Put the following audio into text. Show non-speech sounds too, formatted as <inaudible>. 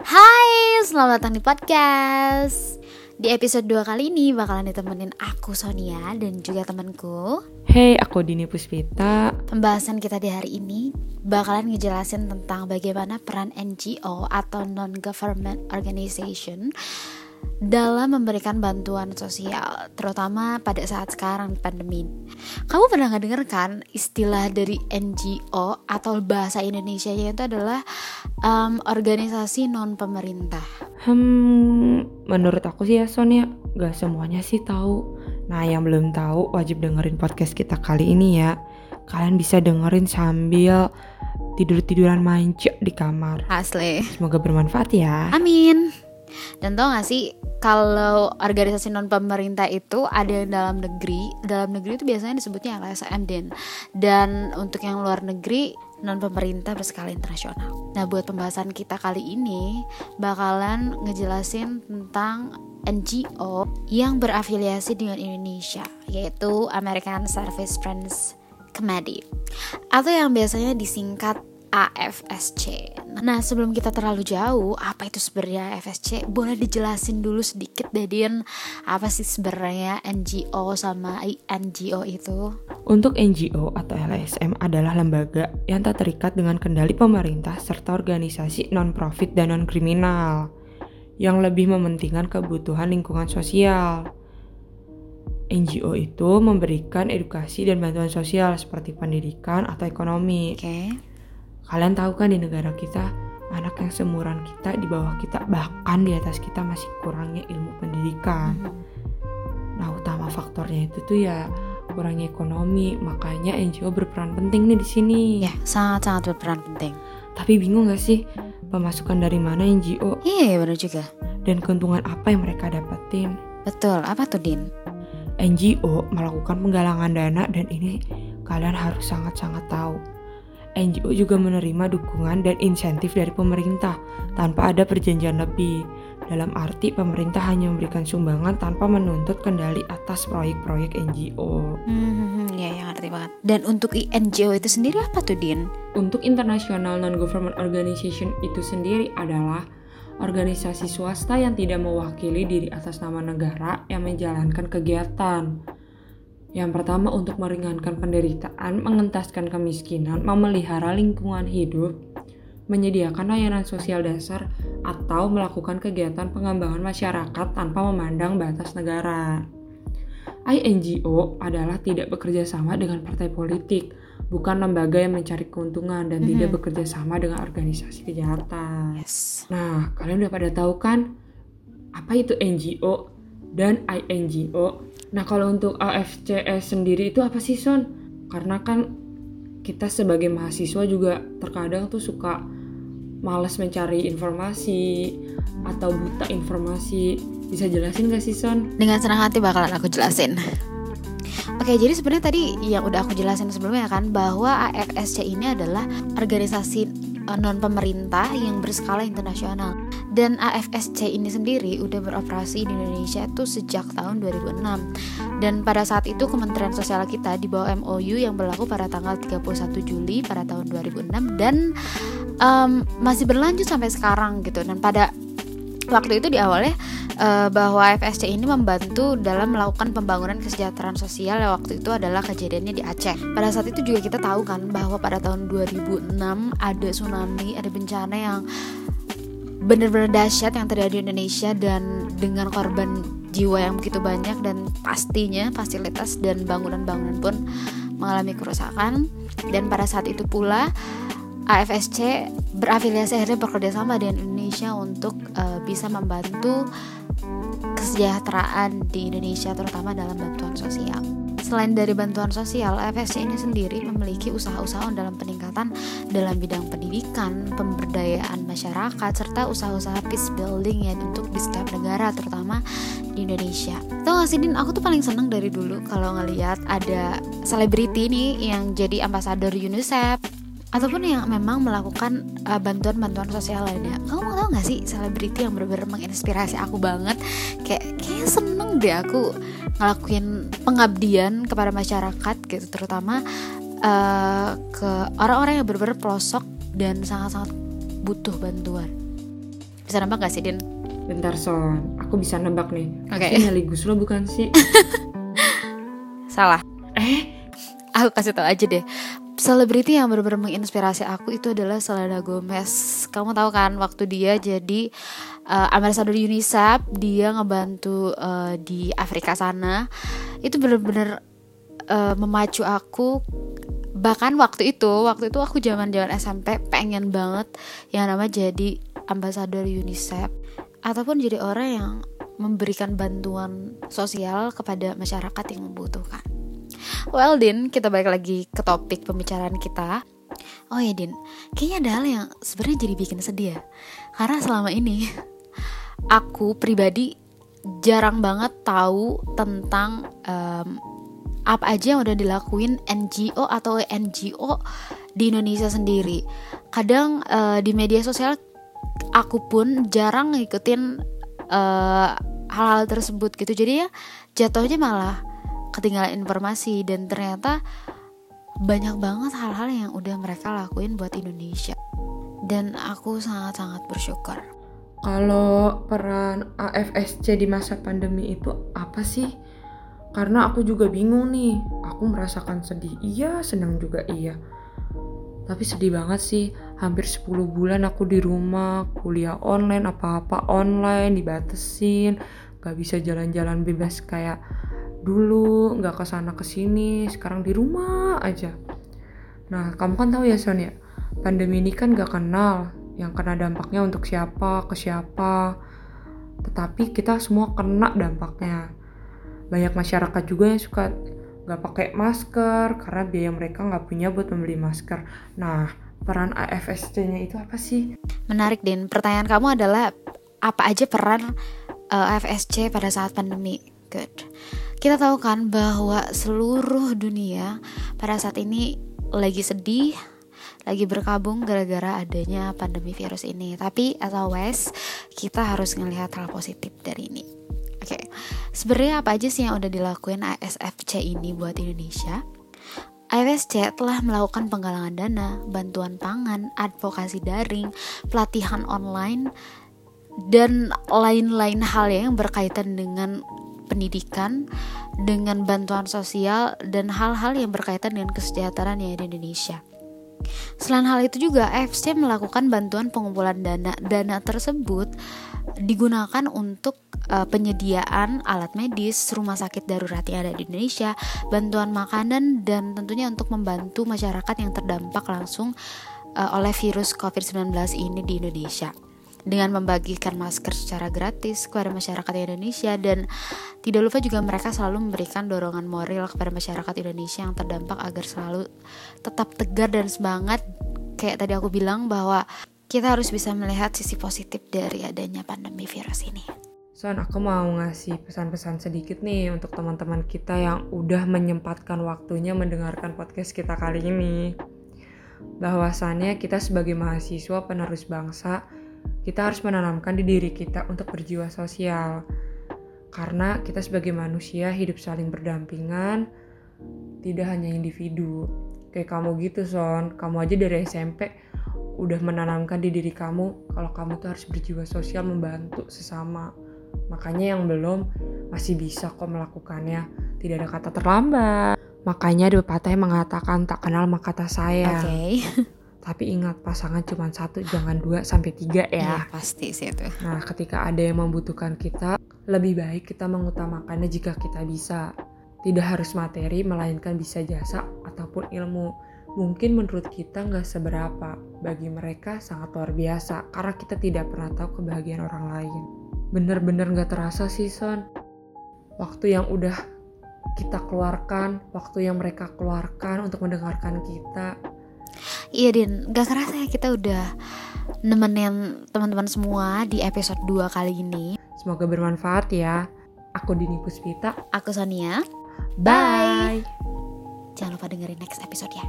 Hai, selamat datang di podcast. Di episode 2 kali ini bakalan ditemenin aku Sonia dan juga temanku. Hey, aku Dini Puspita. Pembahasan kita di hari ini bakalan ngejelasin tentang bagaimana peran NGO atau Non-Government Organization dalam memberikan bantuan sosial, terutama pada saat sekarang pandemi. Kamu pernah nggak dengar kan istilah dari NGO atau bahasa Indonesia itu adalah um, organisasi non pemerintah? Hmm, menurut aku sih ya Sonia, gak semuanya sih tahu. Nah, yang belum tahu wajib dengerin podcast kita kali ini ya. Kalian bisa dengerin sambil tidur-tiduran manca di kamar. Asli. Semoga bermanfaat ya. Amin. Dan tau gak sih kalau organisasi non pemerintah itu ada yang dalam negeri, dalam negeri itu biasanya disebutnya LSM dan dan untuk yang luar negeri non pemerintah berskala internasional. Nah, buat pembahasan kita kali ini bakalan ngejelasin tentang NGO yang berafiliasi dengan Indonesia, yaitu American Service Friends Committee atau yang biasanya disingkat AFSC. Nah, sebelum kita terlalu jauh, apa itu sebenarnya AFSC? Boleh dijelasin dulu sedikit deh, Din. Apa sih sebenarnya NGO sama NGO itu? Untuk NGO atau LSM adalah lembaga yang tak terikat dengan kendali pemerintah serta organisasi non-profit dan non-kriminal yang lebih mementingkan kebutuhan lingkungan sosial. NGO itu memberikan edukasi dan bantuan sosial seperti pendidikan atau ekonomi. Oke. Okay Kalian tahu kan di negara kita, anak yang seumuran kita, di bawah kita, bahkan di atas kita masih kurangnya ilmu pendidikan. Nah, utama faktornya itu tuh ya kurangnya ekonomi, makanya NGO berperan penting nih di sini. Ya, sangat-sangat berperan penting. Tapi bingung gak sih pemasukan dari mana NGO? Iya, benar juga. Dan keuntungan apa yang mereka dapetin? Betul, apa tuh Din? NGO melakukan penggalangan dana dan ini kalian harus sangat-sangat tahu NGO juga menerima dukungan dan insentif dari pemerintah tanpa ada perjanjian lebih. Dalam arti pemerintah hanya memberikan sumbangan tanpa menuntut kendali atas proyek-proyek NGO. Hmm, ya, ya ngerti banget. Dan untuk NGO itu sendiri apa tuh, Din? Untuk International Non-Government Organization itu sendiri adalah organisasi swasta yang tidak mewakili diri atas nama negara yang menjalankan kegiatan yang pertama untuk meringankan penderitaan, mengentaskan kemiskinan, memelihara lingkungan hidup, menyediakan layanan sosial dasar, atau melakukan kegiatan pengembangan masyarakat tanpa memandang batas negara. INGO adalah tidak bekerja sama dengan partai politik, bukan lembaga yang mencari keuntungan dan mm -hmm. tidak bekerja sama dengan organisasi kejahatan. Yes. Nah, kalian udah pada tahu kan apa itu NGO dan INGO? Nah kalau untuk AFCS sendiri itu apa sih Son? Karena kan kita sebagai mahasiswa juga terkadang tuh suka males mencari informasi atau buta informasi. Bisa jelasin gak sih Son? Dengan senang hati bakalan aku jelasin. Oke, jadi sebenarnya tadi yang udah aku jelasin sebelumnya kan bahwa AFSC ini adalah organisasi eh, non pemerintah yang berskala internasional dan AFSC ini sendiri udah beroperasi di Indonesia itu sejak tahun 2006 dan pada saat itu Kementerian Sosial kita di bawah MOU yang berlaku pada tanggal 31 Juli pada tahun 2006 dan um, masih berlanjut sampai sekarang gitu. Dan pada waktu itu di awalnya uh, bahwa AFSC ini membantu dalam melakukan pembangunan kesejahteraan sosial yang waktu itu adalah kejadiannya di Aceh. Pada saat itu juga kita tahu kan bahwa pada tahun 2006 ada tsunami, ada bencana yang benar-benar dahsyat yang terjadi di Indonesia dan dengan korban jiwa yang begitu banyak dan pastinya fasilitas dan bangunan-bangunan pun mengalami kerusakan dan pada saat itu pula AFSC berafiliasi akhirnya bekerja sama dengan Indonesia untuk uh, bisa membantu kesejahteraan di Indonesia terutama dalam bantuan sosial. Selain dari bantuan sosial, FSC ini sendiri memiliki usaha-usaha dalam peningkatan dalam bidang pendidikan, pemberdayaan masyarakat, serta usaha-usaha peace building ya untuk di setiap negara, terutama di Indonesia. Tahu gak sih aku tuh paling seneng dari dulu kalau ngelihat ada selebriti nih yang jadi ambasador UNICEF ataupun yang memang melakukan uh, bantuan-bantuan sosial lainnya. Kamu mau tau gak sih selebriti yang benar-benar menginspirasi aku banget? Kayak kayak seneng deh aku ngelakuin pengabdian kepada masyarakat gitu terutama uh, ke orang-orang yang benar-benar pelosok dan sangat-sangat butuh bantuan Bisa nebak gak sih, Din? Bentar Son, aku bisa nebak nih. Oke. Pasti Nelly Guslo bukan sih? <laughs> Salah. eh, Aku kasih tau aja deh. Selebriti yang benar-benar menginspirasi aku itu adalah Selena Gomez. Kamu tahu kan waktu dia jadi uh, ambassador UNICEF, dia ngebantu uh, di Afrika sana. Itu benar-benar uh, memacu aku bahkan waktu itu waktu itu aku zaman zaman SMP pengen banget yang nama jadi ambasador UNICEF ataupun jadi orang yang memberikan bantuan sosial kepada masyarakat yang membutuhkan. Well, Din, kita balik lagi ke topik pembicaraan kita. Oh ya, Din, kayaknya ada hal yang sebenarnya jadi bikin sedih ya. Karena selama ini aku pribadi jarang banget tahu tentang um, apa aja yang udah dilakuin NGO atau NGO di Indonesia sendiri. Kadang uh, di media sosial aku pun jarang ngikutin hal hal-hal tersebut gitu. Jadi ya jatuhnya malah ketinggalan informasi dan ternyata banyak banget hal-hal yang udah mereka lakuin buat Indonesia. Dan aku sangat-sangat bersyukur. Kalau peran AFSC di masa pandemi itu apa sih? Karena aku juga bingung nih. Aku merasakan sedih. Iya, senang juga iya. Tapi sedih banget sih. Hampir 10 bulan aku di rumah, kuliah online, apa-apa online, dibatesin. Gak bisa jalan-jalan bebas kayak dulu, gak ke sana ke sini. Sekarang di rumah aja. Nah, kamu kan tahu ya Son ya, pandemi ini kan gak kenal yang kena dampaknya untuk siapa, ke siapa. Tetapi kita semua kena dampaknya banyak masyarakat juga yang suka nggak pakai masker karena biaya mereka nggak punya buat membeli masker. Nah, peran AFSC-nya itu apa sih? Menarik, Din. Pertanyaan kamu adalah apa aja peran uh, eh, AFSC pada saat pandemi? Good. Kita tahu kan bahwa seluruh dunia pada saat ini lagi sedih, lagi berkabung gara-gara adanya pandemi virus ini. Tapi as always, kita harus melihat hal positif dari ini. Oke, okay. sebenarnya apa aja sih yang udah dilakuin ASFC ini buat Indonesia? AFSC telah melakukan penggalangan dana, bantuan pangan, advokasi daring, pelatihan online, dan lain-lain hal yang berkaitan dengan pendidikan, dengan bantuan sosial, dan hal-hal yang berkaitan dengan kesejahteraan yang ada di Indonesia. Selain hal itu juga AFC melakukan bantuan pengumpulan dana. Dana tersebut digunakan untuk uh, penyediaan alat medis, rumah sakit darurat yang ada di Indonesia, bantuan makanan dan tentunya untuk membantu masyarakat yang terdampak langsung uh, oleh virus COVID-19 ini di Indonesia dengan membagikan masker secara gratis kepada masyarakat Indonesia dan tidak lupa juga mereka selalu memberikan dorongan moral kepada masyarakat Indonesia yang terdampak agar selalu tetap tegar dan semangat kayak tadi aku bilang bahwa kita harus bisa melihat sisi positif dari adanya pandemi virus ini. Son, aku mau ngasih pesan-pesan sedikit nih untuk teman-teman kita yang udah menyempatkan waktunya mendengarkan podcast kita kali ini. Bahwasannya kita sebagai mahasiswa penerus bangsa kita harus menanamkan di diri kita untuk berjiwa sosial. Karena kita sebagai manusia hidup saling berdampingan, tidak hanya individu. Kayak kamu gitu, Son. Kamu aja dari SMP udah menanamkan di diri kamu kalau kamu tuh harus berjiwa sosial membantu sesama. Makanya yang belum masih bisa kok melakukannya. Tidak ada kata terlambat. Makanya ada pepatah yang mengatakan tak kenal maka kata saya. Oke. Okay. <laughs> Tapi ingat pasangan cuma satu, jangan dua sampai tiga ya. Iya, pasti sih itu. Nah, ketika ada yang membutuhkan kita, lebih baik kita mengutamakannya jika kita bisa. Tidak harus materi, melainkan bisa jasa ataupun ilmu. Mungkin menurut kita nggak seberapa, bagi mereka sangat luar biasa karena kita tidak pernah tahu kebahagiaan orang lain. Bener-bener nggak terasa sih Son. Waktu yang udah kita keluarkan, waktu yang mereka keluarkan untuk mendengarkan kita, Iya Din, gak kerasa ya kita udah nemenin teman-teman semua di episode 2 kali ini. Semoga bermanfaat ya. Aku Dini Puspita. Aku Sonia. Bye. Bye. Jangan lupa dengerin next episode ya.